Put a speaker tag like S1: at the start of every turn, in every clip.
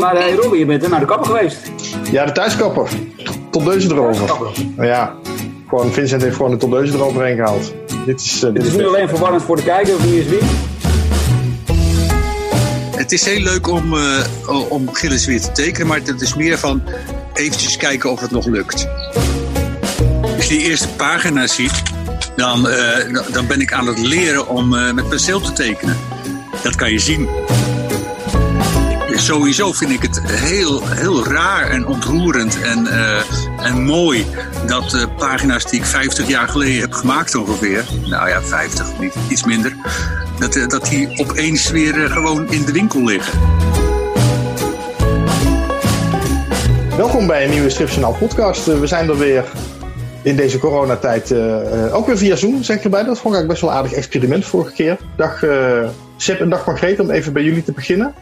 S1: Maar hey, Robin, je bent naar de kapper geweest.
S2: Ja, de thuiskapper. Tondeuzen erover. Ja, gewoon Vincent heeft gewoon de tondeuzen eroverheen gehaald. Dit is, eh, dit
S1: Het is
S2: is
S1: niet
S2: best.
S1: alleen verwarrend voor de kijker wie is wie.
S3: Het is heel leuk om, eh, om Gilles weer te tekenen, maar het is meer van eventjes kijken of het nog lukt. Als je die eerste pagina ziet, dan, eh, dan ben ik aan het leren om eh, met penseel te tekenen. Dat kan je zien. Sowieso vind ik het heel, heel raar en ontroerend en, eh, en mooi dat eh, pagina's die ik 50 jaar geleden heb gemaakt ongeveer, nou ja, 50, niet, iets minder, dat, eh, dat die opeens weer gewoon in de winkel liggen.
S2: Welkom bij een nieuwe Stripjournaal podcast. We zijn er weer in deze coronatijd. eh, ook weer via Zoom, zeg ik erbij. Dat vond ik best wel een aardig experiment vorige keer. Dag eh Seb en dag Margreet, om even bij jullie te beginnen.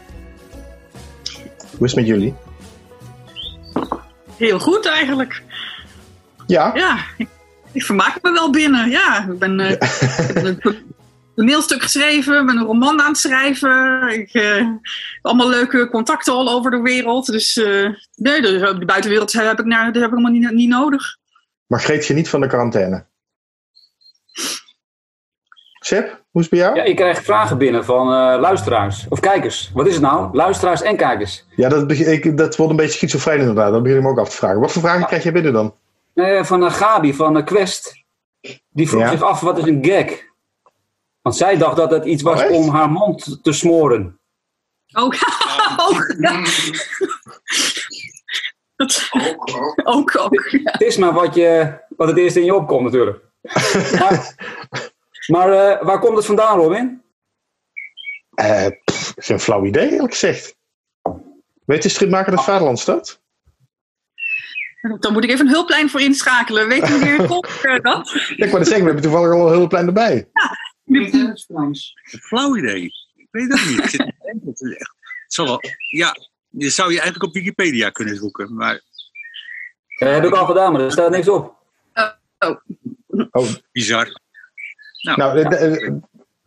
S2: Hoe is het met jullie?
S4: Heel goed eigenlijk.
S2: Ja,
S4: Ja, ik, ik vermaak me wel binnen. Ja, ik ben, eh, ik een to- toneelstuk geschreven, ben een roman aan het schrijven. Ik eh, allemaal leuke contacten al over de wereld. Dus eh, nee, de, de buitenwereld heb ik, dat heb ik helemaal niet, niet nodig.
S2: Margreet geniet van de quarantaine. Seb, hoe is het bij jou?
S1: Ja, ik krijg vragen binnen van eh, luisteraars of kijkers. Wat is het nou? Luisteraars en kijkers.
S2: Ja, dat, ik, dat wordt een beetje schizofreen inderdaad. Dat begin ik me ook af te vragen. Wat voor vragen krijg jij binnen dan?
S1: Eh, van uh, Gabi van uh, Quest. Die vroeg
S2: Ja.
S1: zich af wat is een gag. Want zij dacht dat het iets was
S2: Oh,
S1: om haar mond te smoren.
S4: Ook, ook, ook, ook. ja.
S1: Het is maar wat, je, wat het eerst in je opkomt natuurlijk. maar maar eh, waar komt het vandaan, Robin?
S2: Eh, pff, geen flauw idee, eerlijk gezegd. Weet de stripmaker dat Vaderlandstad?
S4: Dan moet ik even een hulplijn voor inschakelen. Weet meneer Kok eh, dat?
S2: Ja, ik wou zeggen, we hebben toevallig al een hulplijn erbij.
S3: Flauw idee. Ik weet het niet. Het is echt- wel, ja, je zou je eigenlijk op Wikipedia kunnen zoeken. Maar
S1: Dat heb ik al gedaan, maar er staat niks op.
S2: Oh,
S3: bizar. Nou,
S2: nou, eh, eh,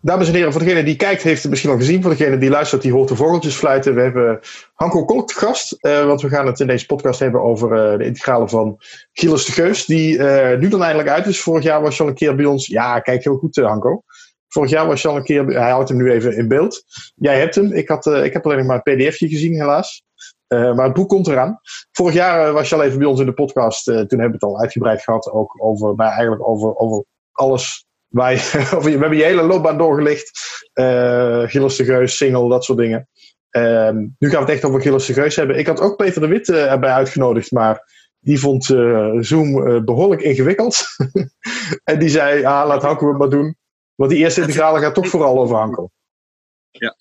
S2: dames en heren, voor degene die kijkt heeft het misschien al gezien. Voor degene die luistert, die hoort de vogeltjes fluiten. We hebben Hanko Kolk te gast. eh, want we gaan het in deze podcast hebben over de integrale van Gilles de Geus. Die nu dan eindelijk uit is. Vorig jaar was je al een keer bij ons. Ja, kijk heel goed, Hanko. Vorig jaar was je al een keer. Hij houdt hem nu even in beeld. Jij hebt hem. Ik, had, ik heb alleen nog maar een pdfje gezien, helaas. Maar het boek komt eraan. Vorig jaar was je al even bij ons in de podcast. toen hebben we het al uitgebreid gehad. Ook over, nou, eigenlijk over, over alles. We hebben je hele loopbaan doorgelicht. Eh Gilles de Geus, single, dat soort dingen. Ehm, nu gaan we het echt over Gilles de Geus hebben. Ik had ook Peter de Wit eh, erbij uitgenodigd. Maar die vond eh, Zoom eh, behoorlijk ingewikkeld. en die zei, ah, laat Hanko het maar doen. Want die eerste integrale gaat toch vooral over Hanko.
S3: Ja.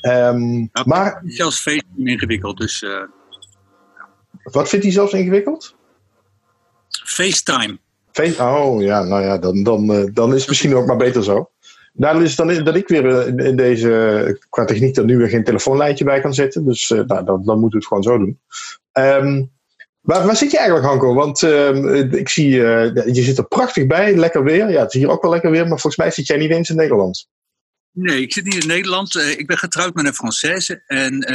S3: Ja.
S2: maar
S3: zelfs FaceTime ingewikkeld. Dus
S2: wat vindt hij zelfs ingewikkeld?
S3: FaceTime.
S2: Oh ja, nou ja, dan, dan, eh, dan is het misschien ook maar beter zo. Daarom is het dan dat ik weer eh, in, deze, qua techniek, er nu weer geen telefoonlijntje bij kan zetten. Dus eh, nou, dan, dan moeten we het gewoon zo doen. Ehm, waar, waar zit je eigenlijk, Hanko? Want ehm, eh, ik zie, eh, je zit er prachtig bij, lekker weer. Ja, het is hier ook wel lekker weer, maar volgens mij zit jij niet eens in Nederland.
S3: Nee, ik zit niet in Nederland. Ik ben getrouwd met een Française. En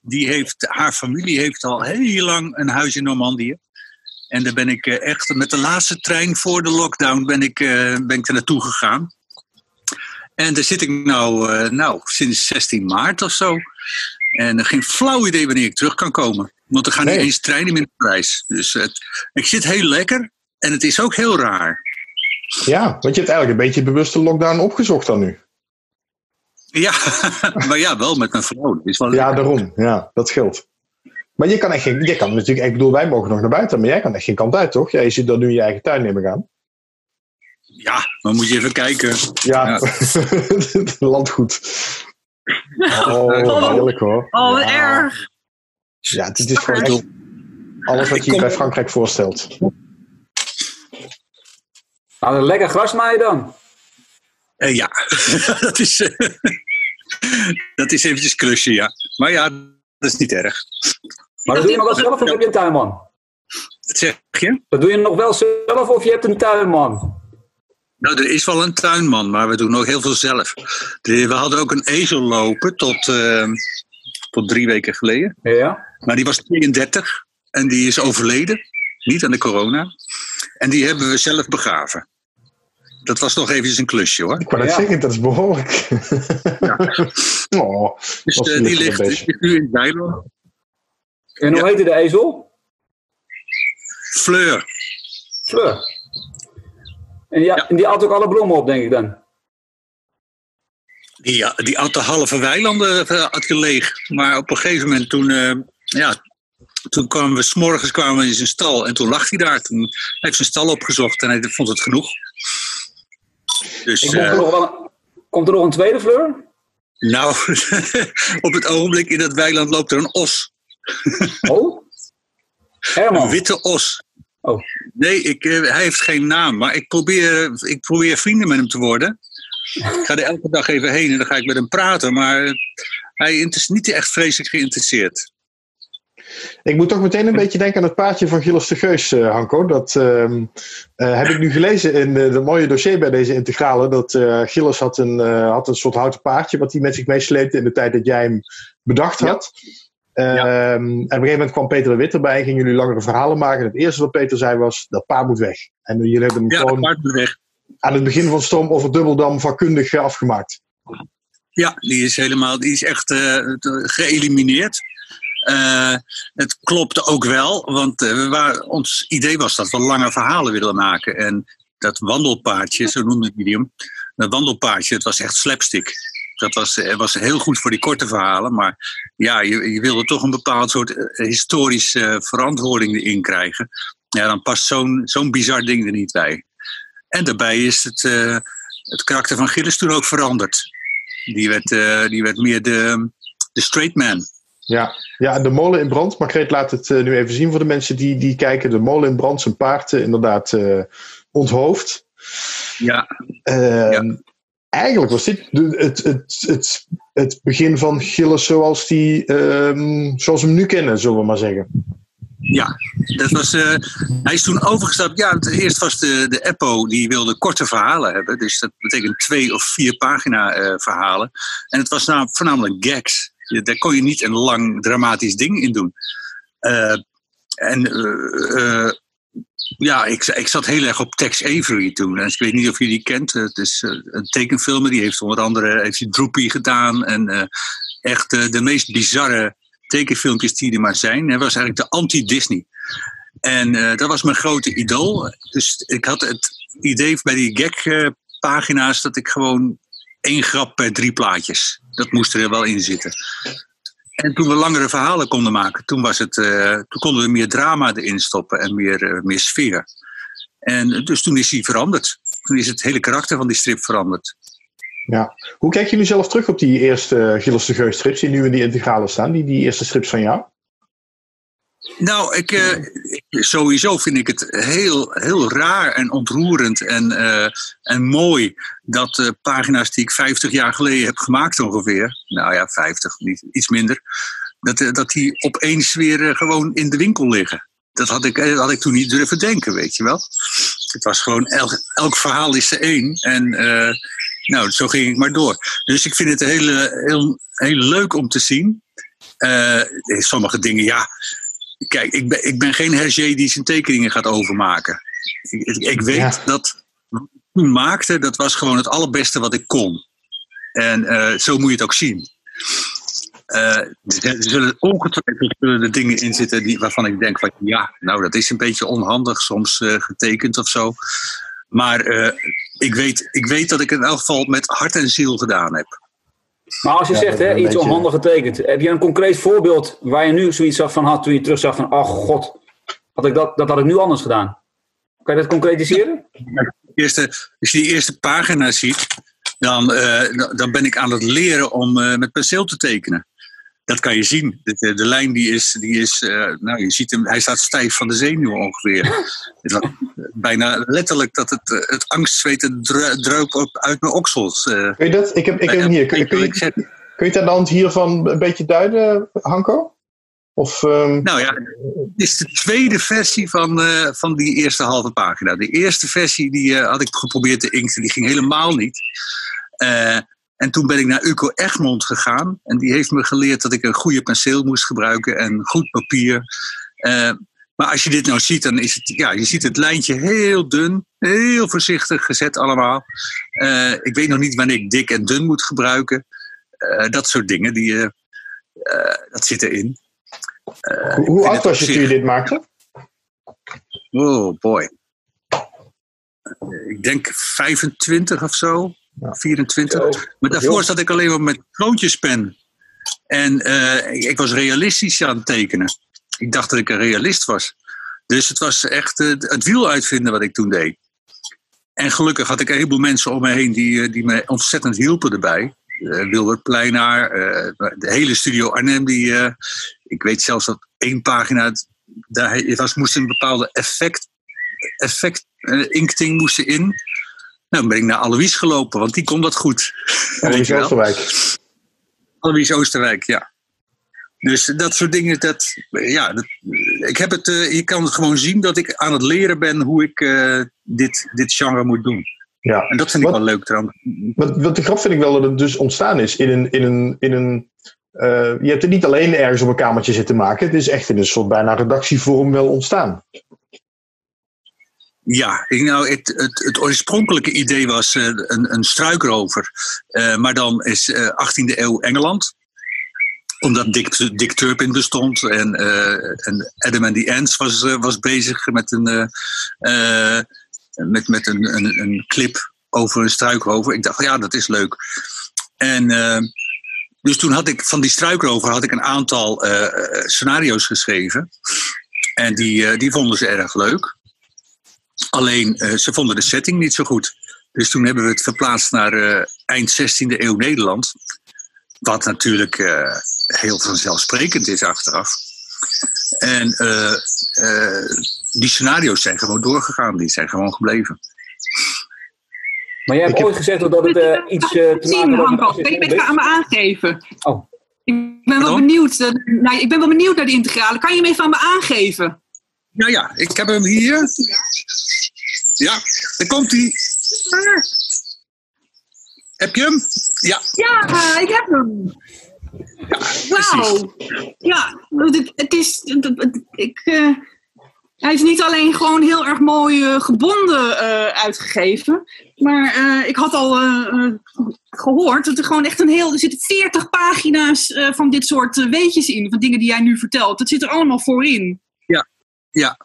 S3: die heeft, haar familie heeft al heel lang een huis in Normandië. En daar ben ik eh, echt met de laatste trein voor de lockdown ben ik, eh, ben ik er naartoe gegaan. En daar zit ik nou, eh, nou sinds 16 maart of zo. En er geen flauw idee wanneer ik terug kan komen. Want er gaan
S2: Nee.
S3: niet eens treinen meer naar Parijs. Dus het, ik zit heel lekker. En het is ook heel raar.
S2: Ja, want je hebt eigenlijk een beetje bewuste lockdown opgezocht dan nu.
S3: Ja, maar ja, wel met mijn vrouw. Is wel
S2: Ja, daarom. Ja, dat scheelt. Maar je kan echt geen, je kan natuurlijk, ik bedoel, wij mogen nog naar buiten, maar jij kan echt geen kant uit, toch? Jij zit dan nu in je eigen tuin nemen gaan.
S3: Ja, maar moet je even kijken.
S2: Ja,
S3: Ja.
S2: landgoed. Oh, heerlijk hoor.
S4: Oh, wat
S2: ja.
S4: erg.
S2: Ja, het is gewoon echt alles wat je je bij Frankrijk voorstelt.
S1: Nou, een lekker gras maaien dan.
S3: Eh, ja, dat is, eh, dat is eventjes klusje, ja. Maar ja, dat is niet erg.
S1: Maar dat doe je nog wel zelf of heb je een tuinman?
S3: Wat zeg je?
S1: Dat doe je nog wel zelf of je hebt een tuinman?
S3: Nou, er is wel een tuinman, maar we doen ook heel veel zelf. We hadden ook een ezel lopen tot, eh, tot drie weken geleden.
S1: Ja.
S3: Maar die was 32 en die is overleden. Niet aan de corona. En die hebben we zelf begraven. Dat was nog eventjes een klusje hoor.
S2: Ik wou net
S1: Ja.
S2: zeggen, dat is behoorlijk. oh,
S3: Dus eh, die, ligt, ligt nu in Bijlo.
S1: En hoe
S3: Ja.
S1: heette de ezel?
S3: Fleur.
S1: Fleur. En die,
S3: Ja.
S1: en die at ook alle bloemen op, denk ik dan.
S3: Die, die had de halve weilanden eh, had je leeg. Maar op een gegeven moment toen, eh, ja, toen kwamen we s'morgens kwamen we in zijn stal. En toen lag hij daar. Toen heeft hij zijn stal opgezocht en hij vond het genoeg. Dus
S1: Komt er,
S3: eh,
S1: nog wel een, komt er nog een tweede Fleur?
S3: nou, op het ogenblik in dat weiland loopt er een os.
S1: Oh?
S3: Een
S1: Herman.
S3: witte os.
S1: Oh.
S3: Nee, ik, eh, hij heeft geen naam. Maar ik probeer, ik probeer vrienden met hem te worden. Ik ga er elke dag even heen en dan ga ik met hem praten. Maar hij is niet echt vreselijk geïnteresseerd.
S2: Ik moet toch meteen een beetje denken aan het paardje van Gilles de Geus, eh, Hanko. Dat ehm, eh, heb ik nu gelezen in eh, de mooie dossier bij deze integrale. Dat eh Gilles had een, eh, had een soort houten paardje wat hij met zich meesleepte in de tijd dat jij hem bedacht had. Ehm, En op een gegeven moment kwam Peter de Wit erbij en gingen jullie langere verhalen maken. En het eerste wat Peter zei was, dat paard moet weg. En jullie hebben hem
S3: Ja,
S2: gewoon
S3: paard moet weg.
S2: aan het begin van Storm over Dubbeldam vakkundig eh, afgemaakt.
S3: Ja, die is helemaal, die is echt eh, geëlimineerd. Eh, het klopte ook wel, want eh, we waren, ons idee was dat we lange verhalen willen maken. En dat wandelpaardje, zo noemde ik hem, dat wandelpaardje, het was echt slapstick. Dat was, eh, was heel goed voor die korte verhalen, maar ja, je, je wilde toch een bepaald soort historische verantwoording erin krijgen. Ja, dan past zo'n zo'n bizar ding er niet bij. En daarbij is het, het karakter van Gilles toen ook veranderd. Die werd, die werd meer de, de straight man.
S2: Ja, ja, de molen in brand. Margreet laat het eh, nu even zien voor de mensen die, die kijken. De molen in brand, zijn paard eh, inderdaad eh, onthoofd.
S3: Ja,
S2: Ehm, Eigenlijk was dit de- het, het, het, het begin van Gilles zoals, die, ehm, zoals we hem nu kennen, zullen we maar zeggen.
S3: ja. Dat was, eh, hij is toen overgestapt. Ja, het, eerst was de, de EPO, die wilde korte verhalen hebben. Dus dat betekent twee of vier pagina verhalen. En het was nou, voornamelijk gags. Je- Daar kon je niet een lang dramatisch ding in doen. Eh, en eh, eh, ja, ik, ik zat heel erg op Tex Avery toen. En ik weet niet of jullie die kent. Het is een tekenfilmer. Die heeft onder andere heeft Droopy gedaan. En echt de meest bizarre tekenfilmpjes die er maar zijn. Hij was eigenlijk de anti-Disney. En dat was mijn grote idool. Dus ik had het idee bij die gag-pagina's dat ik gewoon één grap per drie plaatjes. Dat moest er wel in zitten. En toen we langere verhalen konden maken, toen, was het, eh, toen konden we meer drama erin stoppen en meer, eh, meer sfeer. En dus toen is hij veranderd. Toen is het hele karakter van die strip veranderd.
S2: Ja. Hoe kijk je nu zelf terug op die eerste eh, Gilles de Geus strips die nu in die integrale staan? Die, die eerste strips van jou?
S3: Nou, ik, eh, sowieso vind ik het heel, heel raar en ontroerend en, eh, en mooi dat eh, pagina's die ik 50 jaar geleden heb gemaakt ongeveer, nou ja, 50, niet, iets minder, dat, dat die opeens weer gewoon in de winkel liggen. Dat had ik, had ik toen niet durven denken, weet je wel. Het was gewoon, elk, elk verhaal is er één. En nou, zo ging ik maar door. Dus ik vind het heel, heel, heel leuk om te zien. Sommige dingen, ja, Kijk, ik ben, ik ben geen Hergé die zijn tekeningen gaat overmaken. Ik, ik, weet
S2: Ja.
S3: dat wat ik toen maakte, dat was gewoon het allerbeste wat ik kon. En eh, zo moet je het ook zien. Eh, er zullen ongetwijfeld zullen er dingen in zitten die, waarvan ik denk van ja, nou dat is een beetje onhandig soms eh, getekend of zo. Maar eh, ik, weet, ik weet dat ik het in elk geval met hart en ziel gedaan heb.
S1: Maar als je
S2: Ja,
S1: zegt, hè, iets
S2: beetje-
S1: onhandig getekend. Heb je een concreet voorbeeld waar je nu zoiets zag van had toen je terugzag van, oh god, had ik dat, dat had ik nu anders gedaan. Kan je dat concretiseren?
S3: eerste, als je die eerste pagina ziet, dan, eh, dan- dan ben ik aan het leren om eh, met penseel te tekenen. Dat kan je zien. De, de, de lijn die is, die is eh, nou je ziet hem, hij staat stijf van de zenuwen ongeveer. Het was bijna letterlijk dat het, eh, het angstzweten dru- druipt op uit mijn oksels. eh.
S2: Kun je dat? Ik heb, ik heb hem hier. Kun, kun, je, kun je het aan de hand hiervan een beetje duiden, Hanko? Of, ehm,
S3: Nou ja, het is de tweede versie van, van die eerste halve pagina. De eerste versie die, had ik geprobeerd te inkten, die ging helemaal niet. Eh, En toen ben ik naar Uco Egmond gegaan. En die heeft me geleerd dat ik een goede penseel moest gebruiken en goed papier. Uh, maar als je dit nou ziet, dan is het, ja, je ziet het lijntje heel dun, heel voorzichtig gezet allemaal. Uh, ik weet nog niet wanneer ik dik en dun moet gebruiken. Uh, dat soort dingen, die, dat zit erin.
S2: Hoe oud was je toen je dit maakte?
S3: Oh boy. Ik denk 25 of zo. Ja. 24. Oh, maar daarvoor zat ik alleen maar met kroontjespen. En ik was realistisch aan het tekenen. Ik dacht dat ik een realist was. Dus het was echt uh, het wiel uitvinden wat ik toen deed. En gelukkig had ik een heleboel mensen om me heen die, uh, die me ontzettend hielpen erbij. Uh, Wilbert Pleinaar, de hele studio Arnhem. Die, ik weet zelfs dat één pagina, daar was, moest een bepaalde effect, effect inkting moesten in. Nou, dan ben ik naar Alois gelopen, want die kon dat goed.
S2: Alois Oosterwijk.
S3: Alois Oosterwijk, ja. Dus dat soort dingen, dat, ja, dat, ik heb het, uh, je kan het gewoon zien dat ik aan het leren ben hoe ik uh, dit, dit genre moet doen.
S2: Ja.
S3: En dat vind ik
S2: wat,
S3: wel leuk trouwens.
S2: Wat, wat de grap vind ik wel dat het dus ontstaan is in een. In een, in een uh, je hebt het niet alleen ergens op een kamertje zitten maken, het is echt in een soort bijna redactievorm wel ontstaan.
S3: Ja, nou, het, het, het, oorspronkelijke idee was uh, een, een struikrover. Uh, maar dan is 18e eeuw Engeland omdat Dick, Dick Turpin bestond en, uh, en Adam and the Ants was, uh, was bezig met een, uh, met, met een, een, een, clip over een struikrover. Ik dacht, ja, dat is leuk. En dus toen had ik van die struikrover had ik een aantal scenario's geschreven. En die, die vonden ze erg leuk. Alleen ze vonden de setting niet zo goed. Dus toen hebben we het verplaatst naar eind 16e eeuw Nederland. Wat natuurlijk heel vanzelfsprekend is achteraf. En uh, uh, die scenario's zijn gewoon doorgegaan, die zijn gewoon gebleven.
S1: Maar jij hebt ooit gezegd dat het uh, iets te
S4: zien, Hanko. Kan je het aan me aangeven?
S1: Oh.
S4: Ik ben wel benieuwd. Nou, ik ben wel benieuwd naar die integrale. Kan je hem even aan me aangeven?
S3: Ja, ja. Ik heb hem hier. Ja, daar komt hij. Heb je hem? Ja.
S4: Ja, ik heb hem.
S3: Ja,
S4: Wauw. Ja, het, is. Ik, uh, hij is niet alleen gewoon heel erg mooi uh, gebonden uh, uitgegeven. Maar ik had al gehoord dat er gewoon echt een heel. Er zitten 40 pagina's van dit soort weetjes in. Van dingen die jij nu vertelt. Dat zit er allemaal voor in.
S3: Ja.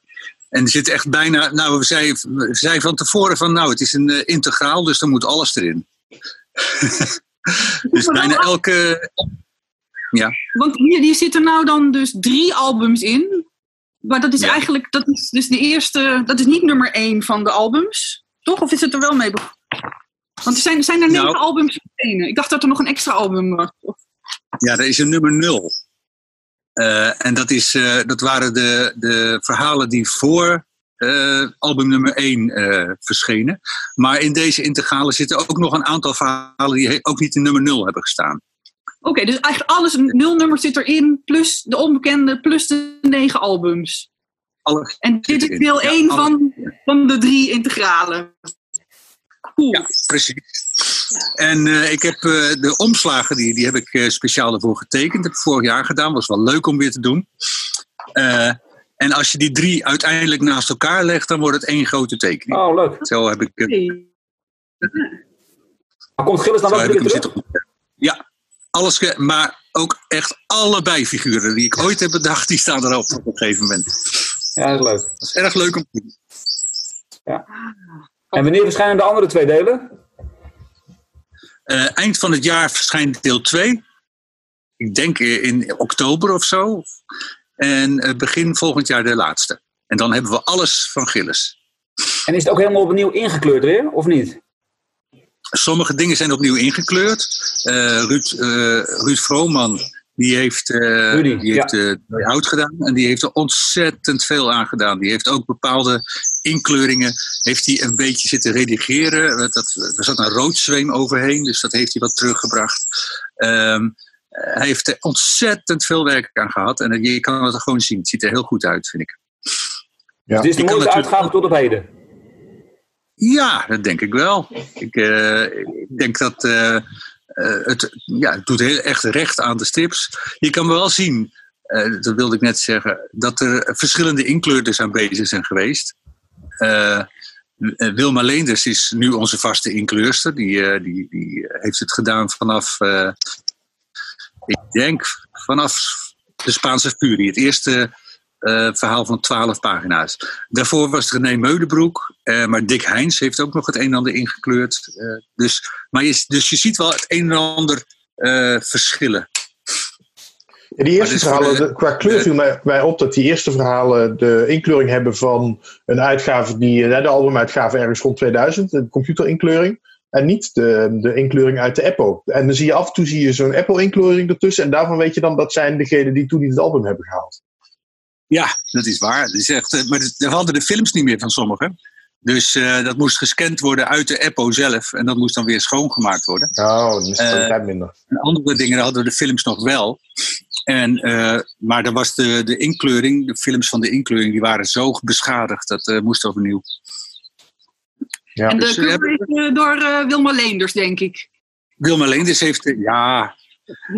S3: En er zit echt bijna. Nou, we zeiden, we zeiden van tevoren van. Nou, het is een integraal, dus dan moet alles erin. dus bijna elke ja.
S4: Want hier, hier zitten nou dan dus drie albums in. Maar dat is ja. eigenlijk, dat is dus de eerste, dat is niet nummer één van de albums. Toch? Of is het er wel mee Want er zijn, zijn er negen nou, albums in. Ik dacht dat er nog een extra album was.
S3: Ja, er is een nummer nul. Uh, en dat, is, uh, dat waren de, de verhalen die voor uh, album nummer 1 verschenen. Maar in deze integrale zitten ook nog een aantal verhalen die ook niet in nummer 0 hebben gestaan.
S4: Oké, okay, dus eigenlijk alles, nul nummer zit erin, plus de onbekende, plus de negen albums.
S3: Alles
S4: en dit is deel 1 ja, van, van de drie integralen. Cool.
S3: Ja, precies. En uh, ik heb uh, de omslagen, die, die heb ik uh, speciaal ervoor getekend. heb ik vorig jaar gedaan. Was wel leuk om weer te doen. en als je die drie uiteindelijk naast elkaar legt, dan wordt het één grote tekening.
S1: Oh, leuk.
S3: Zo heb ik...
S1: Maar komt Gilles dan wel weer terug?
S3: Ja, alles, maar ook echt allebei figuren die ik ooit heb bedacht, die staan erop op een gegeven moment.
S1: Ja, dat is leuk.
S3: Dat is erg leuk om te doen.
S1: Ja. En wanneer verschijnen de andere twee delen?
S3: Uh, eind van het jaar verschijnt deel 2. Ik denk in oktober of zo. En uh, begin volgend jaar de laatste. En dan hebben we alles van Gilles.
S1: En is het ook helemaal opnieuw ingekleurd weer, of niet?
S3: Sommige dingen zijn opnieuw ingekleurd. Uh, Ruud, uh, Ruud Vrooman, die heeft, uh, Rudy, die heeft ja. hout gedaan. En die heeft er ontzettend veel aan gedaan. Die heeft ook bepaalde inkleuringen heeft hij een beetje zitten redigeren. Dat, er zat een roodzweem overheen, dus dat heeft hij wat teruggebracht. Um, hij heeft er ontzettend veel werk aan gehad. En je kan het er gewoon zien. Het ziet er heel goed uit, vind ik.
S1: Ja. Het is de mooiste uitgave tot op heden.
S3: Ja, dat denk ik wel. Ik, uh, ik denk dat uh, eh, het, ja, het doet heel echt recht aan de strips. Je kan wel zien, eh, dat wilde ik net zeggen, dat er verschillende inkleurders aan bezig zijn geweest. Eh, eh, Wilma Leenders is nu onze vaste inkleurster. Die, eh, die, die heeft het gedaan vanaf, eh, ik denk, vanaf de Spaanse Fury. Het eerste eh, verhaal van 12 pagina's. Daarvoor was René Meudenbroek. eh, maar Dick Heins heeft ook nog het een en ander ingekleurd. Eh, dus, maar je, dus je ziet wel het een en ander verschillen.
S2: Ja, die eerste verhalen,
S3: de-
S2: qua kleur viel mij, mij op dat die eerste verhalen de inkleuring hebben van een uitgave die, de albumuitgave ergens rond 2000, de computerinkleuring. En niet de, de inkleuring uit de Apple. En dan zie je af en toe zie je zo'n Apple-inkleuring ertussen. En daarvan weet je dan dat zijn degenen die toen niet het album hebben gehaald.
S3: Ja, dat is waar. Dat is echt, eh, maar we hadden de films niet meer van sommigen. Dus eh, dat moest gescand worden uit de Apple zelf. En dat moest dan weer schoongemaakt worden.
S2: Oh, dan is kwaliteit minder.
S3: En andere dingen hadden we de films nog wel. En, eh, maar dan was de, de inkleuring, de films van de inkleuring, die waren zo beschadigd. Dat eh, moest overnieuw.
S2: Ja.
S4: En de
S3: Dus,
S4: cover is door eh, Wilma Leenders, denk ik.
S3: Wilma Leenders heeft, ja,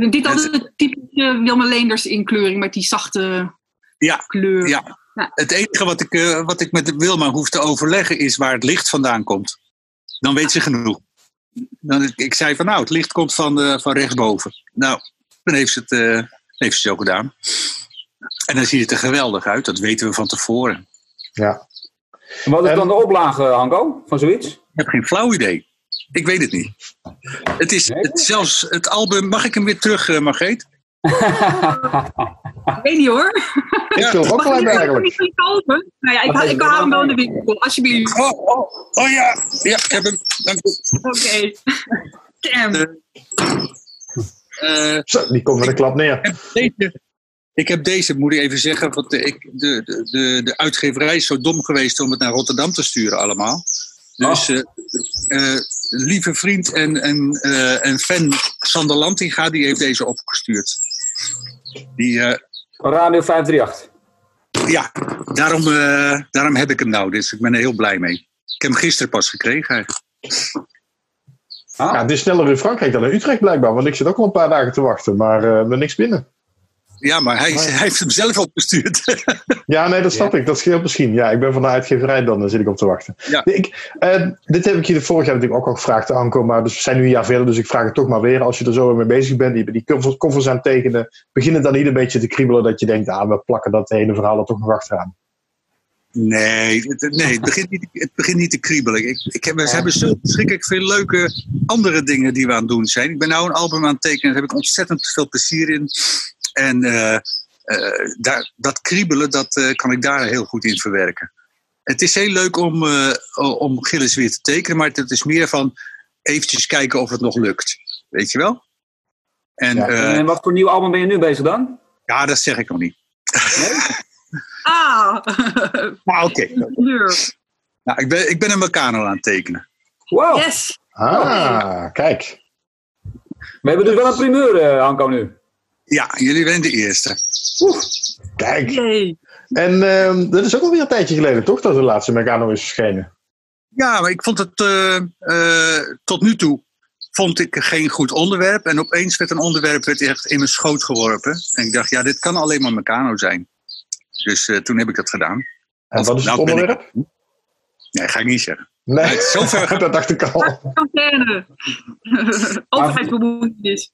S4: Dit had de typische Wilma Leenders inkleuring met die zachte
S3: Ja,
S4: kleur.
S3: ja. Het enige wat ik, eh, wat ik met Wilma hoef te overleggen is waar het licht vandaan komt. Dan weet ze genoeg. Dan, ik zei van nou, het licht komt van, eh, van rechtsboven. Nou, dan heeft ze het eh, heeft ze het zo gedaan. En dan ziet het er geweldig uit, dat weten we van tevoren.
S2: Ja.
S1: En Wat is
S2: En-
S1: dan de oplage, Hanko, van zoiets?
S3: Ik heb geen flauw idee. Ik weet het niet. Het is het, zelfs het album. Mag ik hem weer terug, uh, Margreet?
S4: Ik weet niet hoor.
S2: Ik wil ook wel eigenlijk.
S4: Niet kopen. Nou ja, ik, haal- ik haal hem wel in de winkel, alsjeblieft.
S3: Oh, oh, oh ja. Ja, ik heb hem. Dank u.
S4: Oké. Damn.
S3: Eh,
S2: Zo, die komt met een klap neer.
S3: ik heb deze, ik heb deze, moet ik even zeggen. Want de, ik, de, de, de, de uitgeverij is zo dom geweest om het naar Rotterdam te sturen, allemaal. Dus, eh, eh, lieve vriend en, en, eh, en fan Sander Lantinga, die heeft deze opgestuurd. Die, eh,
S1: Radio 538.
S3: Ja, daarom, eh, daarom heb ik hem nou. Dus ik ben er heel blij mee. Ik heb hem gisteren pas gekregen eigenlijk.
S1: Ah,
S2: Ja, het is sneller in Frankrijk dan in Utrecht blijkbaar. Want ik zit ook al een paar dagen te wachten. Maar eh, er niks binnen.
S3: Ja, maar hij, hij heeft hem zelf opgestuurd.
S2: Ja, nee, dat snap ik. Dat scheelt misschien. Ja, ik ben van de uitgeverij dan, daar zit ik op te wachten.
S3: Ja.
S2: Ik, eh, dit heb ik je de vorig jaar natuurlijk ook al gevraagd, Anko. Maar dus we zijn nu een jaar verder, dus ik vraag het toch maar weer. Als je er zo mee bezig bent, die, die covers, covers aan het tekenen, begint het dan niet een beetje te kriebelen dat je denkt, ah, we plakken dat hele verhaal er toch nog achteraan.
S3: Nee, het, nee het, begint niet, het begint niet te kriebelen. Ik, ik heb, we hebben zo verschrikkelijk veel leuke andere dingen die we aan het doen zijn. Ik ben nou een album aan het tekenen, daar heb ik ontzettend veel plezier in. En eh, eh, daar, dat kriebelen, dat eh, kan ik daar heel goed in verwerken. Het is heel leuk om, om Gilles weer te tekenen, maar het is meer van eventjes kijken of het nog lukt. Weet je wel? En
S2: Ja.
S1: en wat voor nieuw album ben je nu bezig dan?
S3: ja dat zeg ik nog niet.
S4: Ah.
S3: Maar oké. Nou, ik, ben, ik ben een Meccano aan het tekenen.
S1: Wow,
S4: Yes.
S2: Ah, kijk.
S1: we hebben dus wel een primeur, eh, Hanko, nu.
S3: Ja, jullie zijn de eerste.
S2: Kijk.
S4: Yay.
S2: En ehm, dat is ook alweer een tijdje geleden, toch? Dat de laatste Megano is verschenen.
S3: Ja, maar ik vond het eh, eh, tot nu toe vond ik geen goed onderwerp. En opeens werd een onderwerp werd echt in mijn schoot geworpen. En ik dacht, ja, dit kan alleen maar Meccano zijn. Dus eh, toen heb ik dat gedaan.
S2: En wat is het
S3: Nou ik-
S2: onderwerp?
S3: Nee, ga ik niet zeggen.
S2: Nee,
S3: zover
S2: dat dacht ik al.
S4: Overheidsbemoeienis.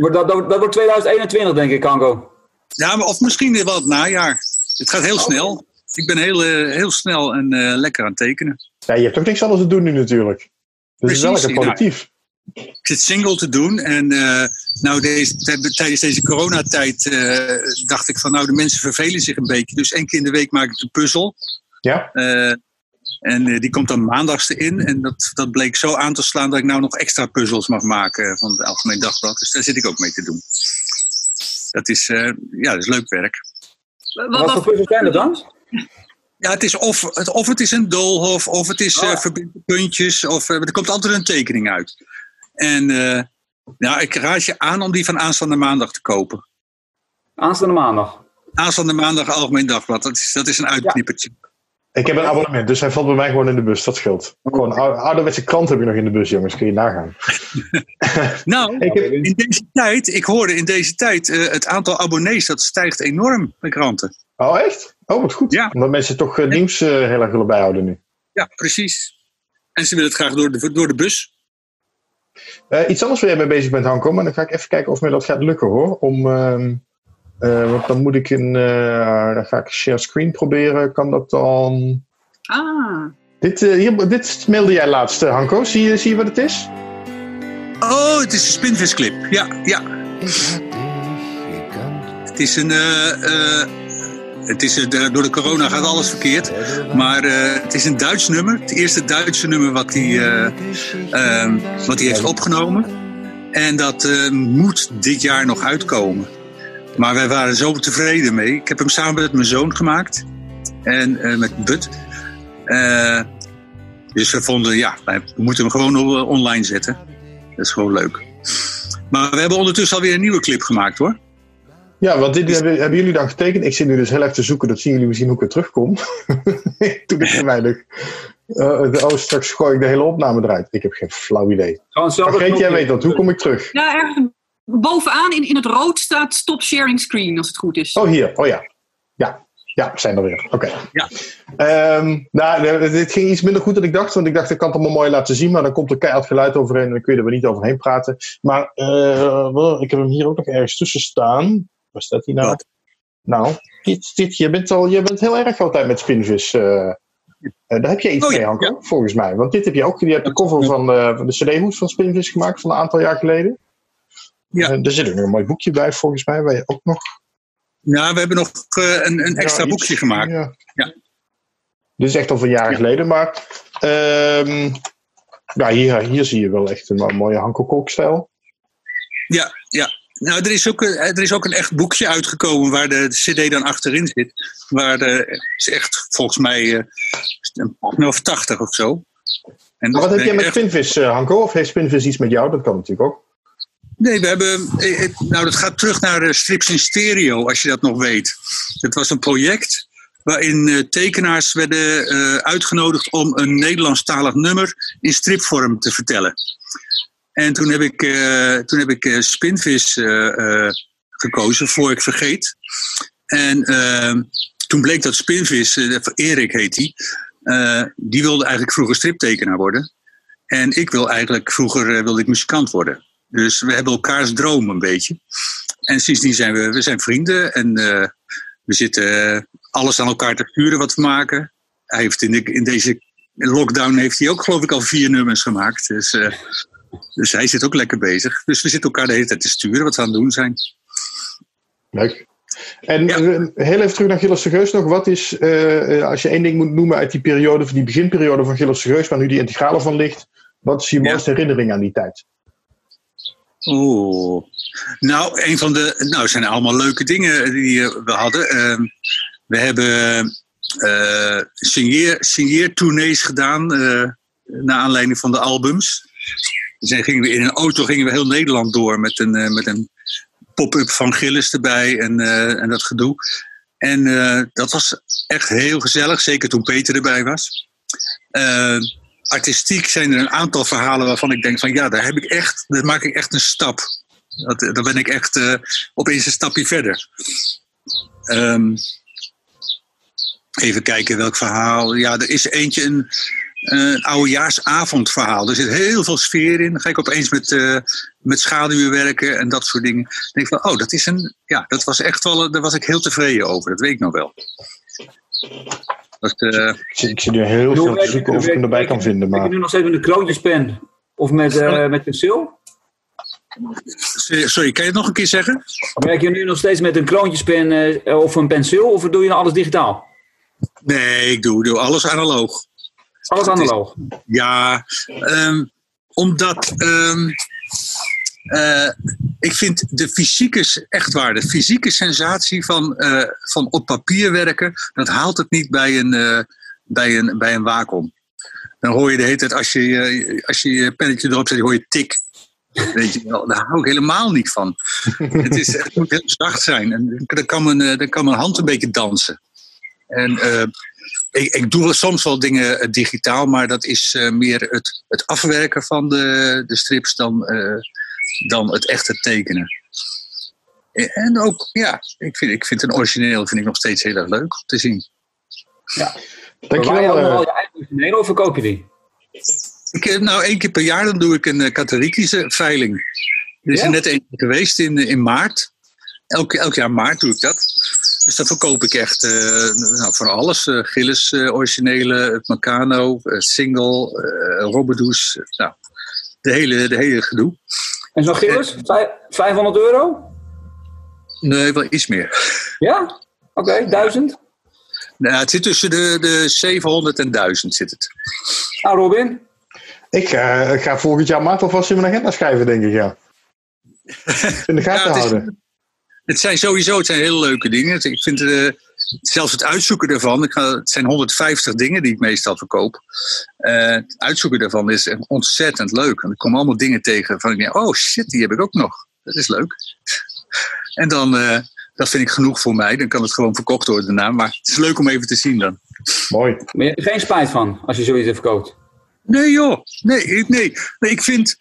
S1: Dat, dat, dat wordt 2021, denk ik, Hanko.
S3: Ja, maar of misschien wel het najaar. Het gaat heel snel. Ik ben heel, eh, heel snel en eh, lekker aan het tekenen.
S2: Ja, je hebt ook niks anders te doen nu natuurlijk. Dus het is wel
S3: Precies,
S2: lekker productief.
S3: Ik zit single te doen. En eh, nou, deze, tijdens deze coronatijd eh, dacht ik van nou, de mensen vervelen zich een beetje. Dus één keer in de week maak ik een puzzel.
S2: Ja?
S3: Eh, en eh, die komt dan maandags in. En dat, dat bleek zo aan te slaan dat ik nou nog extra puzzels mag maken van het Algemeen Dagblad. Dus daar zit ik ook mee te doen. Dat is, eh, ja, dat is leuk werk.
S4: Wat,
S1: Wat voor puzzels zijn dat dan?
S3: Ja, het is of, het, of het is een doolhof, of het is
S1: Oh.
S3: eh verbindende puntjes, of eh, er komt altijd een tekening uit. En eh, ja, ik raad je aan om die van aanstaande maandag te kopen.
S1: Aanstaande maandag.
S3: Aanstaande maandag Algemeen Dagblad, dat is, dat is een uitknippertje.
S2: Ik heb een abonnement, dus hij valt bij mij gewoon in de bus. Dat scheelt. Gewoon ou- ouderwetse krant heb ik nog in de bus, jongens. Kun je nagaan.
S3: Nou,
S2: Ik heb-
S3: in deze tijd, ik hoorde in deze tijd, eh, het aantal abonnees dat stijgt enorm bij kranten.
S2: Oh, echt? Oh, wat goed.
S3: Ja.
S2: Omdat mensen toch eh, nieuws heel erg willen bijhouden nu.
S3: Ja, precies. En ze willen het graag door de, door de bus.
S2: Eh, iets anders waar jij mee bezig bent, Hanko. Maar dan ga ik even kijken of mij dat gaat lukken, hoor. Om, ehm, eh, want dan moet ik een... eh, dan ga ik share screen proberen. Kan dat dan...
S4: Ah,
S2: Dit, hier, dit mailde jij laatst, Hanko. Zie je, zie je wat het is?
S3: Oh, het is een spinvisclip. Ja, ja. Het is een. Het is, eh, door de corona gaat alles verkeerd. Maar eh, het is een Duits nummer. Het eerste Duitse nummer wat hij, eh, ehm, wat hij heeft opgenomen. En dat moet dit jaar nog uitkomen. Maar wij waren zo tevreden mee. Ik heb hem samen met mijn zoon gemaakt. En met Bud. Dus we vonden, ja, wij moeten hem gewoon online zetten. Dat is gewoon leuk. Maar we hebben ondertussen alweer een nieuwe clip gemaakt hoor.
S2: Ja, want dit hebben, hebben jullie dan getekend. Ik zit nu dus heel erg te zoeken. Dat zien jullie misschien hoe ik weer terugkom. Toen ik te weinig. Eh, oh, straks gooi ik de hele opname eruit. Ik heb geen flauw idee. Margreet, jij weet dat. Hoe kom ik terug?
S4: ja, ergens bovenaan in, in het rood staat stop sharing screen, als het goed is.
S2: Oh, hier. Oh ja. Ja, ja we zijn er weer. Oké.
S3: Ja.
S2: Ehm, nou, dit ging iets minder goed dan ik dacht. Want ik dacht, ik kan het allemaal mooi laten zien. Maar dan komt er keihard geluid overheen. En dan kun je er weer niet overheen praten. Maar eh, ik heb hem hier ook nog ergens tussen staan. Waar staat hij nou?
S3: Wat?
S2: Nou, dit, dit, je, bent al, je bent heel erg altijd met Spinvis. eh eh, daar heb je iets
S3: Oh,
S2: mee,
S3: ja,
S2: volgens mij. Want dit heb je ook. Je hebt de cover van, eh, van de CD-hoes van Spinvis gemaakt van een aantal jaar geleden.
S3: Ja.
S2: Eh, er zit ook nog een mooi boekje bij, volgens mij, waar je ook nog
S3: Nou, we hebben nog een, een extra
S2: ja,
S3: boekje gemaakt.
S2: Ja.
S3: Ja.
S2: Dit is echt al van jaren
S3: Ja.
S2: geleden, maar ehm, ja, hier, hier zie je wel echt een mo- mooie Hanko Kolk-stijl.
S3: Ja, ja. Nou, er is, ook, een- er is ook een echt boekje uitgekomen waar de CD dan achterin zit. Waar de, is echt volgens mij eh, een of 80 of zo. En
S2: Maar wat heb jij met
S3: echt-
S2: Spinvis, eh, Hanko? Of heeft Spinvis iets met jou? Dat kan natuurlijk ook.
S3: Nee, we hebben. eh, Nou, dat gaat terug naar strips in stereo, als je dat nog weet. Het was een project waarin tekenaars werden uitgenodigd om een Nederlandstalig nummer in stripvorm te vertellen. En toen heb ik, eh, toen heb ik eh, Spinvis eh, gekozen, voor ik vergeet. En eh, toen bleek dat Spinvis, Erik heet die, die wilde eigenlijk vroeger striptekenaar worden. En ik wil eigenlijk, vroeger wilde ik muzikant worden. Dus we hebben elkaars droom een beetje. En sindsdien zijn we, we zijn vrienden en we zitten alles aan elkaar te sturen wat we maken. Hij heeft in, in deze lockdown heeft hij ook geloof ik al vier nummers gemaakt. Dus, dus hij zit ook lekker bezig. Dus we zitten elkaar de hele tijd te sturen wat we aan het doen zijn.
S2: Leuk. En
S3: Ja.
S2: eh, heel even terug naar Gilles de Geus nog. Wat is, eh, eh, als je één ding moet noemen uit die periode, van die beginperiode van Gilles de Geus, waar nu die integrale van ligt, wat is je
S3: Ja.
S2: mooiste herinnering aan die tijd?
S3: Oeh. Nou, een van de. Nou, zijn allemaal leuke dingen die we hadden. Ehm, we hebben signeer, signeertournees gedaan. eh naar aanleiding van de albums. Dus gingen we in een auto gingen we heel Nederland door met een, eh, met een pop-up van Gillis erbij en, eh, en dat gedoe. En eh, dat was echt heel gezellig, zeker toen Peter erbij was. Artistiek zijn er een aantal verhalen waarvan ik denk van ja, daar heb ik echt, daar maak ik echt een stap. Dat, daar ben ik echt opeens een stapje verder. Ehm, even kijken welk verhaal. Ja, er is eentje een, een oudejaarsavondverhaal. Er zit heel veel sfeer in. Dan ga ik opeens met, eh, met schaduwen werken en dat soort dingen. Dan denk ik van, oh, dat is een. Ja, dat was echt wel. Daar was ik heel tevreden over. Dat weet ik nog wel. Dat, eh,
S2: Ik zit, ik zit nu heel veel te zoeken of ik hem erbij kan vinden. Maar
S1: nu nog steeds met een kroontjespen? Of met, eh met penseel?
S3: sorry, kan je het nog een keer zeggen?
S1: Werk je nu nog steeds met een kroontjespen eh, of een penseel? Of doe je nou alles digitaal?
S3: Nee, ik doe, doe alles analoog.
S1: Alles
S3: is-
S1: analoog.
S3: Ja, ehm, omdat ehm, eh, ik vind de fysieke, echt waar, de fysieke sensatie van, eh, van op papier werken, dat haalt het niet bij een, eh, bij een, bij een Wacom. Dan hoor je de hele tijd, als je, als je je pennetje erop zet, hoor je tik. Weet je wel, daar hou ik helemaal niet van. het, is, het moet heel zacht zijn. En dan kan mijn, dan kan mijn hand een beetje dansen. En ik, ik doe soms wel dingen eh, digitaal, maar dat is eh, meer het, het afwerken van de, de strips dan, eh, dan het echte tekenen. En- ook, ja, ik vind, ik vind een origineel vind ik nog steeds heel erg leuk om te zien.
S1: Bewaar je
S2: Dankjewel.
S1: allemaal
S2: eh,
S1: je eigen of verkoop je die?
S3: Ik, nou, één keer per jaar dan doe ik een uh, katholiekische veiling. Er is
S1: Ja?
S3: er net één geweest in, in maart. Elk, elk jaar maart doe ik dat. Dus dan verkoop ik echt eh, nou, van alles. eh Gilles eh, originele, het Meccano, single, eh Robbedoes. nou, de hele, de hele gedoe.
S1: En zo'n Gilles? Vijf- 500 euro?
S3: Nee, wel iets meer.
S1: Ja? Oké, 1000?
S3: Nou, het zit tussen de, de 700 en 1000 zit het.
S1: Nou, Robin?
S2: ik eh, ga volgend jaar maart alvast in mijn agenda schrijven, denk ik, ja. In de gaten
S3: Ja,
S2: houden.
S3: Het zijn sowieso het zijn hele leuke dingen. Ik vind eh, zelfs het uitzoeken daarvan. Ik ga, het zijn 150 dingen die ik meestal verkoop. Eh, het uitzoeken daarvan is ontzettend leuk. En er komen allemaal dingen tegen van ik denk, oh shit, die heb ik ook nog. Dat is leuk. En dan, eh, dat vind ik genoeg voor mij. Dan kan het gewoon verkocht worden daarna. Maar het is leuk om even te zien dan.
S2: Mooi.
S1: Maar je hebt er geen spijt van als je zoiets verkoopt.
S3: Nee joh, nee, ik- nee. nee ik vind,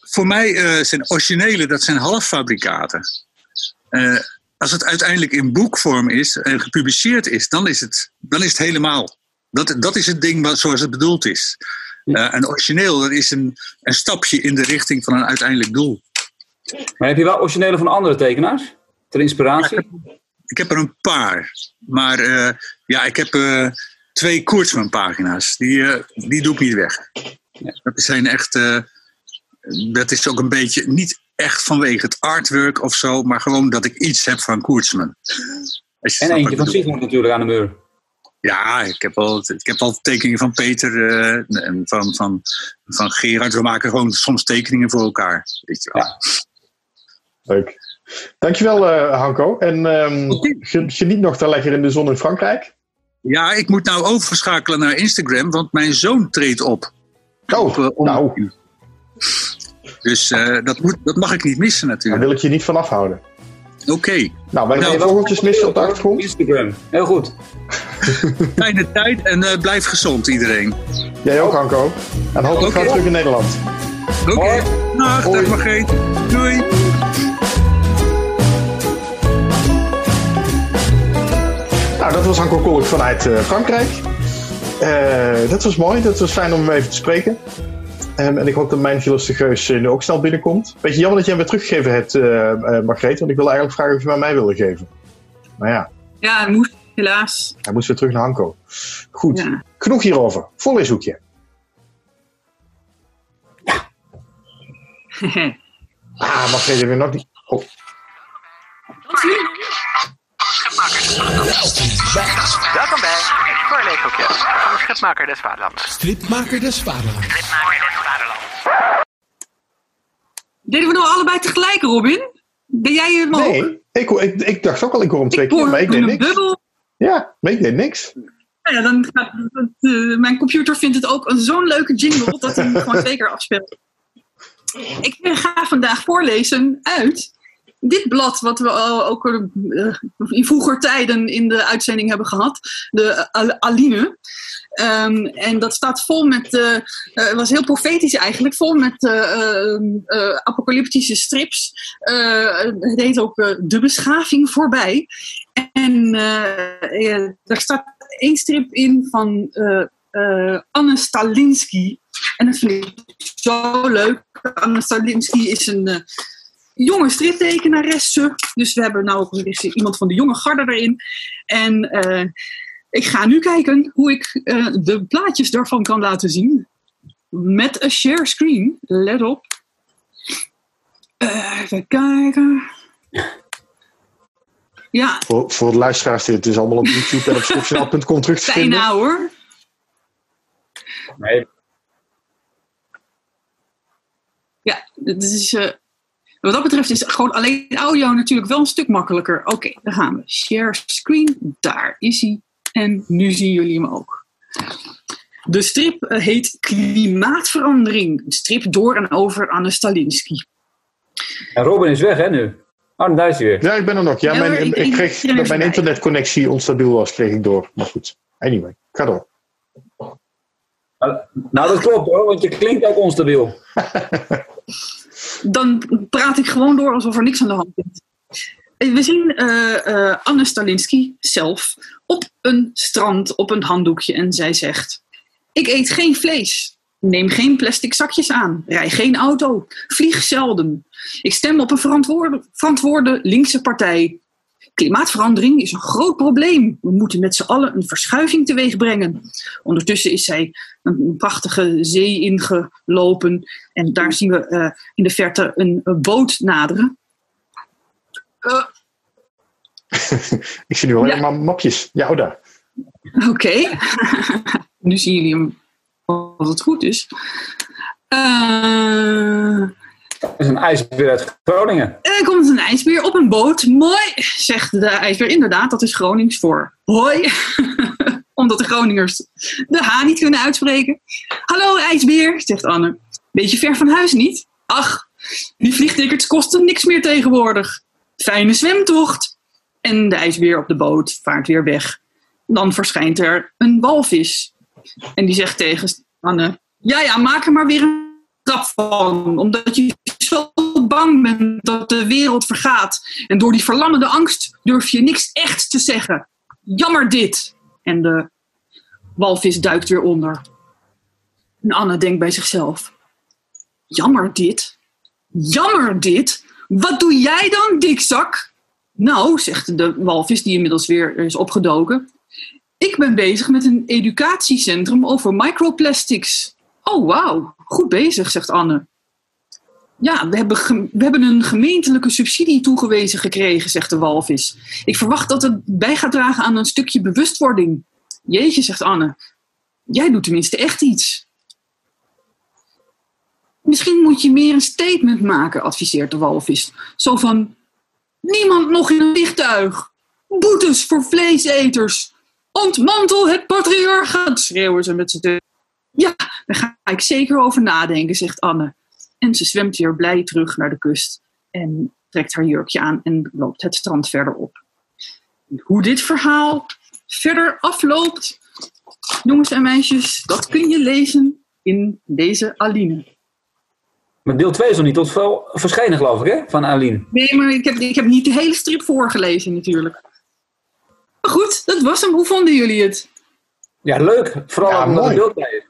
S3: voor mij eh, zijn originele, dat zijn halffabrikaten. Eh, als het uiteindelijk in boekvorm is en gepubliceerd is, dan is het, dan is het helemaal. Dat, dat is het ding wat, zoals het bedoeld is. Eh, een origineel, dat is een, een stapje in de richting van een uiteindelijk doel.
S1: Maar heb je wel originele van andere tekenaars? Ter inspiratie?
S3: Ik heb er een paar, maar eh, ja, ik heb eh, twee Koertsman-pagina's. Die, eh, die doe ik niet weg. Dat zijn echt, dat is ook een beetje, niet echt vanwege het artwork of zo, maar gewoon dat ik iets heb van Koertsman.
S1: En eentje van. Sigmund natuurlijk aan de muur.
S3: Ja, ik heb al, ik heb al tekeningen van Peter eh, en van, van, van Gerard. We maken gewoon soms tekeningen voor elkaar. Weet je wel.
S1: Ja.
S2: Leuk. Dankjewel, eh Hanko. En ehm, geniet nog dan lekker in de zon in Frankrijk.
S3: Ja, ik moet nou overschakelen naar Instagram, want mijn zoon treedt op.
S2: Oh,
S3: Op, eh,
S2: nou,
S3: Dus eh, dat, moet, dat mag ik niet missen
S2: daar
S3: natuurlijk.
S2: wil ik je niet van afhouden.
S3: Oké,
S2: Nou, wij gaan
S3: Nou,
S2: de vogeltjes missen op de achtergrond.
S1: Instagram. Heel goed.
S3: fijne tijd en eh, blijf gezond iedereen.
S2: Jij ook, Hanko. En hopelijk
S3: Oké.
S2: gauw terug in Nederland.
S3: Oké,
S1: Hoi.
S3: dag, dag Margreet. Doei.
S2: Nou, dat was Hanko Kolk vanuit eh, Frankrijk. Eh, dat was mooi. Dat was fijn om hem even te spreken. En ik hoop dat mijn filosofeus nu ook snel binnenkomt. Beetje jammer dat jij hem weer teruggegeven hebt, eh eh, Margreet. Want ik wilde eigenlijk vragen of je hem aan mij wilde geven. Maar ja,
S4: Ja, het moest helaas.
S2: hij moest weer terug naar Hanko. Goed,
S4: Ja.
S2: genoeg hierover. Voorleeshoekje. Ah, Margreet hebben we nog niet... Oh,
S5: Welkom bij het voorleeshoekje van de Schipmaker des Vaderlands.
S6: Stripmaker des Vaderlands.
S4: Deden we nou allebei tegelijk, Robin? Ben jij hem ook?
S2: nee, ik, ik, ik dacht ook al, ik hoor hem twee
S4: ik
S2: keer, maar ik deed niks.
S4: bubbel.
S2: Ja, maar ik deed niks.
S4: Nou ja, dan gaat, eh, mijn computer vindt het ook een zo'n leuke jingle dat hij hem gewoon twee keer afspeelt. Ik ga vandaag voorlezen uit dit blad, wat we ook eh, in vroeger tijden in de uitzending hebben gehad, de Al- Aline. Ehm, en dat staat vol met, eh, eh, het was heel profetisch eigenlijk, vol met eh, eh, eh, apocalyptische strips. Eh, het heet ook eh, De Beschaving voorbij. En eh, eh, daar staat één strip in van eh, eh, Anne Stalinsky. En dat vind ik zo leuk. Anne Stalinsky is een eh, jonge striptekenaresse. Dus we hebben nou iemand van de jonge garde erin. En eh, ik ga nu kijken hoe ik eh, de plaatjes daarvan kan laten zien. Met een share screen. Let op. Eh, even kijken. Ja,
S2: Voor, voor de luisteraars, dit is allemaal op YouTube en op stripjournaal.com terug te vinden.
S4: bijna hoor.
S1: Nee,
S4: Ja, het is, eh, wat dat betreft is gewoon alleen audio natuurlijk wel een stuk makkelijker. Oké, daar gaan we. Share screen, daar is hij. En nu zien jullie hem ook. De strip eh, heet Klimaatverandering. Een strip door en over Anne Stalinsky.
S1: en Robin is weg, hè, nu? Oh, daar is hij weer.
S2: Ja, ik ben er nog. Ja,
S4: Ja,
S2: mijn,
S4: ik-
S2: ik, kreeg mijn internetconnectie onstabiel was, kreeg ik door. Maar goed. Anyway, ga door.
S1: Nou, dat klopt hoor, want je klinkt ook onstabiel.
S4: Dan praat ik gewoon door alsof er niks aan de hand is. We zien eh, eh, Anne Stalinski zelf op een strand op een handdoekje en zij zegt: Ik eet geen vlees. Neem geen plastic zakjes aan. Rij geen auto. Vlieg zelden. Ik stem op een verantwoorde linkse partij. Klimaatverandering is een groot probleem. We moeten met z'n allen een verschuiving teweeg brengen. Ondertussen is zij een prachtige zee ingelopen. En daar zien we eh, in de verte een, een boot naderen. Eh,
S2: Ik zie nu alleen
S4: Ja.
S2: maar mapjes. Ja, oh daar.
S4: Oké. nu zien jullie hem als het goed is. Eh,
S1: Dat is een ijsbeer uit Groningen.
S4: er komt een ijsbeer op een boot. Mooi, zegt de ijsbeer. Inderdaad, dat is Gronings voor hoi. Omdat de Groningers de H niet kunnen uitspreken. Hallo ijsbeer, zegt Anne. Beetje ver van huis niet? Ach, die vliegtickets kosten niks meer tegenwoordig. Fijne zwemtocht. En de ijsbeer op de boot vaart weer weg. Dan verschijnt er een walvis. En die zegt tegen Anne: Ja, ja, maak er maar weer een grap van. Omdat je zo bang bent dat de wereld vergaat. En door die verlammende angst durf je niks echt te zeggen. Jammer dit. En de walvis duikt weer onder. En Anne denkt bij zichzelf: Jammer dit? Jammer dit? Wat doe jij dan, dikzak? Nou, zegt de walvis, die inmiddels weer is opgedoken. Ik ben bezig met een educatiecentrum over microplastics. Oh, wauw. Goed bezig, zegt Anne. Ja, we hebben, we hebben een gemeentelijke subsidie toegewezen gekregen, zegt de walvis. Ik verwacht dat het bij gaat dragen aan een stukje bewustwording. Jeetje, zegt Anne. Jij doet tenminste echt iets. Misschien moet je meer een statement maken, adviseert de walvis. Zo van: Niemand nog in een vliegtuig. Boetes voor vleeseters. Ontmantel het patriarchaat, schreeuwen ze met z'n. Ja, daar ga ik zeker over nadenken, zegt Anne. En ze zwemt weer blij terug naar de kust en trekt haar jurkje aan en loopt het strand verder op. Hoe dit verhaal verder afloopt, jongens en meisjes, dat kun je lezen in deze Aline.
S1: Maar deel 2 is nog niet tot verschenen, geloof ik, hè? Van Aline.
S4: Nee, maar ik heb, ik heb niet de hele strip voorgelezen, natuurlijk. Maar goed, dat was hem. Hoe vonden jullie het?
S1: Ja, leuk. Vooral
S2: ja,
S1: de deel 2.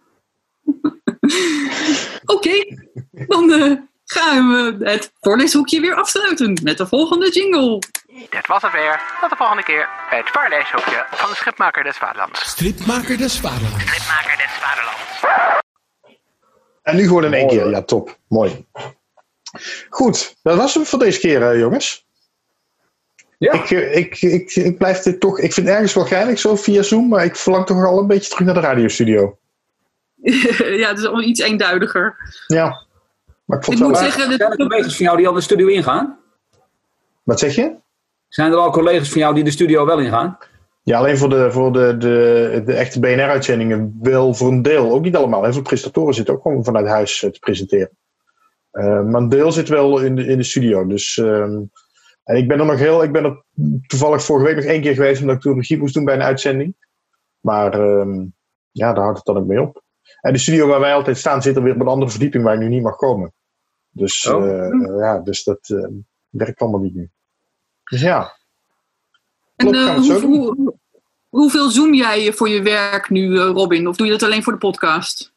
S4: Oké, dan eh, gaan we het voorleeshoekje weer afsluiten met de volgende jingle.
S5: Dit was het weer. Tot de volgende keer bij het voorleeshoekje van de Schipmaker des Vaderlands.
S6: Stripmaker des Vaderlands.
S5: Stripmaker des Vaderlands.
S2: En nu gewoon in één keer. Ja, top. Mooi. Goed, dat was hem voor deze keer, eh, jongens.
S1: Ja.
S2: Eh, ik, ik, ik, blijf dit toch. Ik vind het ergens wel geinig zo via Zoom, maar ik verlang toch al een beetje terug naar de radiostudio.
S4: ja, het is al iets eenduidiger.
S2: Ja. Maar ik vond
S4: Ik moet zeggen,
S1: Zijn er collega's van jou die al de studio ingaan?
S2: Wat zeg je?
S1: Zijn er al collega's van jou die de studio wel ingaan?
S2: Ja, alleen voor de, voor de, de, de echte BNR-uitzendingen wel voor een deel. Ook niet allemaal. Heel veel presentatoren zitten ook gewoon vanuit huis eh, te presenteren. Eh, maar een deel zit wel in de, in de studio. Dus, ehm, en ik ben er nog heel. Ik ben er toevallig vorige week nog één keer geweest omdat ik toen regie moest doen bij een uitzending. Maar ehm, ja, daar houdt het dan ook mee op. En de studio waar wij altijd staan zit er weer op een andere verdieping waar ik nu niet mag komen. Dus
S1: Oh.
S2: eh, eh, ja, dus dat eh, werkt allemaal niet nu. Dus ja. klopt,
S4: eh, hoe- hoe- hoeveel zoom jij voor je werk nu, eh, Robin? Of doe je dat alleen voor de podcast?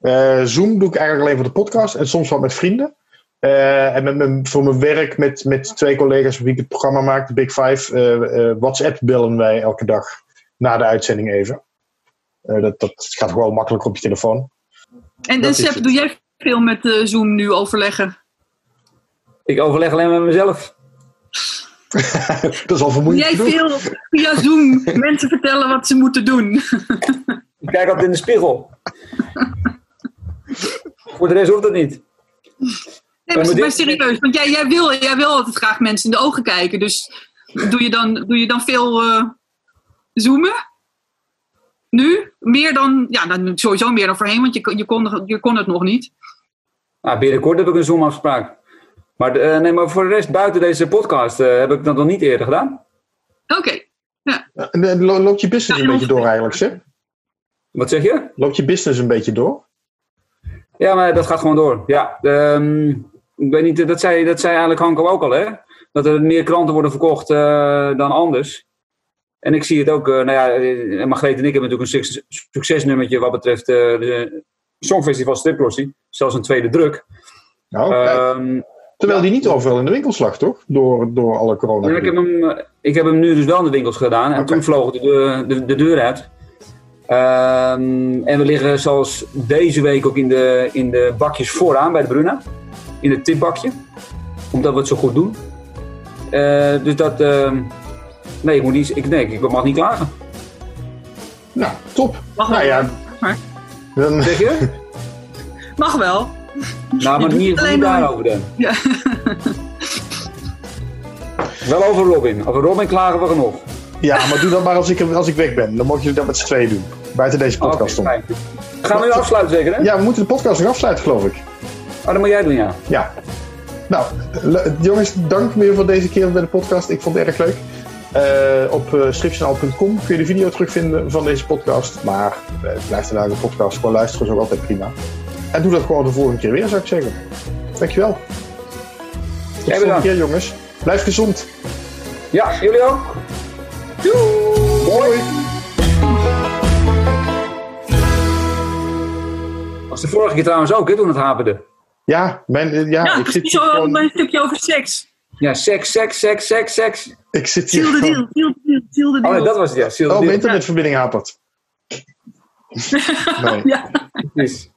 S2: Eh, Zoom doe ik eigenlijk alleen voor de podcast en soms wat met vrienden. Eh, en met mijn, voor mijn werk met, met twee collega's wie ik het programma maak, de Big Five, eh, eh, WhatsApp bellen wij elke dag na de uitzending even. Eh, dat, dat gaat gewoon makkelijk op je telefoon.
S4: En uh, Sepp,
S2: het.
S4: doe jij veel met eh, Zoom nu overleggen?
S1: Ik overleg alleen met mezelf.
S2: dat is al
S4: Doe
S2: vermoeiend
S4: jij
S2: genoeg.
S4: veel via Zoom mensen vertellen wat ze moeten doen?
S1: Ik kijk altijd in de spiegel. Voor de rest hoeft dat niet.
S4: Nee,
S1: maar
S4: serieus, want jij, jij, wil, jij wil altijd graag mensen in de ogen kijken. Dus doe je dan, doe je dan veel eh, zoomen? Nu? Meer dan, ja, dan sowieso meer dan voorheen, want je, kon- je, kon, je kon het nog niet.
S1: Nou, binnenkort heb ik een Zoom-afspraak. Maar, de- eh, nee, maar voor de rest, buiten deze podcast, eh, heb ik dat nog niet eerder gedaan.
S4: Oké, ja.
S2: En, eh, lo- Loopt je business een
S4: Ja,
S2: beetje door eigenlijk, zeg?
S1: Wat zeg je?
S2: Loopt je business een beetje door?
S1: Ja, maar dat gaat gewoon door. Ja, ehm, ik weet niet, dat zei, dat zei eigenlijk Hanko ook al, hè? Dat er meer kranten worden verkocht eh, dan anders. En ik zie het ook, eh, nou ja, eh, Margreet en ik hebben natuurlijk een succes- succesnummertje wat betreft eh, de Songfestival Stripcrossing. Zelfs een tweede druk.
S2: Nou.
S1: Ehm,
S2: Terwijl die niet overal in de winkel slag, toch? Door, door alle corona.
S1: Ja, ik, heb hem, eh, ik heb hem nu dus wel in de winkels gedaan. En toen vloog de, de, de, de deur uit. Ehm, en we liggen zoals deze week ook in de, in de bakjes vooraan bij de Bruna. In het tipbakje. Omdat we het zo goed doen. Eh, dus dat... ehm, nee, ik, moet niet, ik, nee, ik mag niet klagen.
S2: Nou, top.
S4: Mag
S2: Nou
S4: wel.
S2: ja,
S4: Maar-
S2: dan,
S1: Zeg je?
S4: Mag wel.
S1: nou, maar niet,
S4: het alleen
S1: daarover dan.
S4: Ja.
S1: Wel over Robin. Over Robin klagen we genoeg.
S2: ja, maar doe dat maar als ik, als ik weg ben. Dan mogen jullie dat met z'n tweeën doen. Buiten deze podcast om.
S1: fijn. Gaan we nu afsluiten zeker, hè?
S2: Ja, we moeten de podcast nog afsluiten, geloof ik.
S1: Oh, dat moet jij doen, ja.
S2: Ja. Nou, jongens, dank weer voor deze keer bij de podcast. Ik vond het erg leuk. Eh, op uh, kun je de video terugvinden van deze podcast. Maar uh, blijf er naar de podcast. Gewoon luisteren is ook altijd prima. En doe dat gewoon de volgende keer weer, zou ik zeggen. Dankjewel. Tot de volgende keer, jongens. Blijf gezond.
S1: Ja, jullie ook.
S2: Doei.
S1: Was de vorige keer trouwens ook, hè, toen het haperde.
S2: Ja, mijn, uh, ja,
S4: Ja,
S2: ik zit gewoon...
S4: mijn stukje over seks.
S1: Ja, seks, seks, seks, seks, seks.
S2: Ik zit hier
S4: Seal the deal, seal the deal, seal the
S1: Oh
S4: deal.
S1: nee, dat was het, ja. Seal the
S2: Oh, mijn internetverbinding hapert. Nee.
S4: Ja.
S1: Precies.